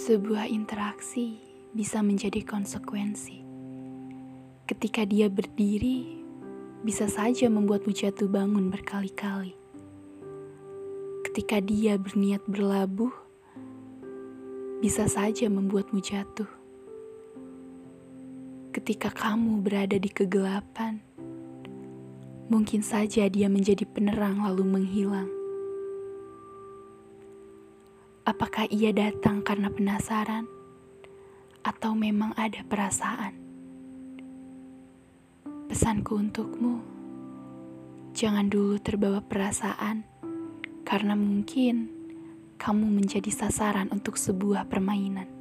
Sebuah interaksi bisa menjadi konsekuensi. Ketika dia berdiri, bisa saja membuatmu jatuh bangun berkali-kali. Ketika dia berniat berlabuh, bisa saja membuatmu jatuh. Ketika kamu berada di kegelapan, mungkin saja dia menjadi penerang lalu menghilang. Apakah ia datang karena penasaran, atau memang ada perasaan? Pesanku untukmu, jangan dulu terbawa perasaan, karena mungkin kamu menjadi sasaran untuk sebuah permainan.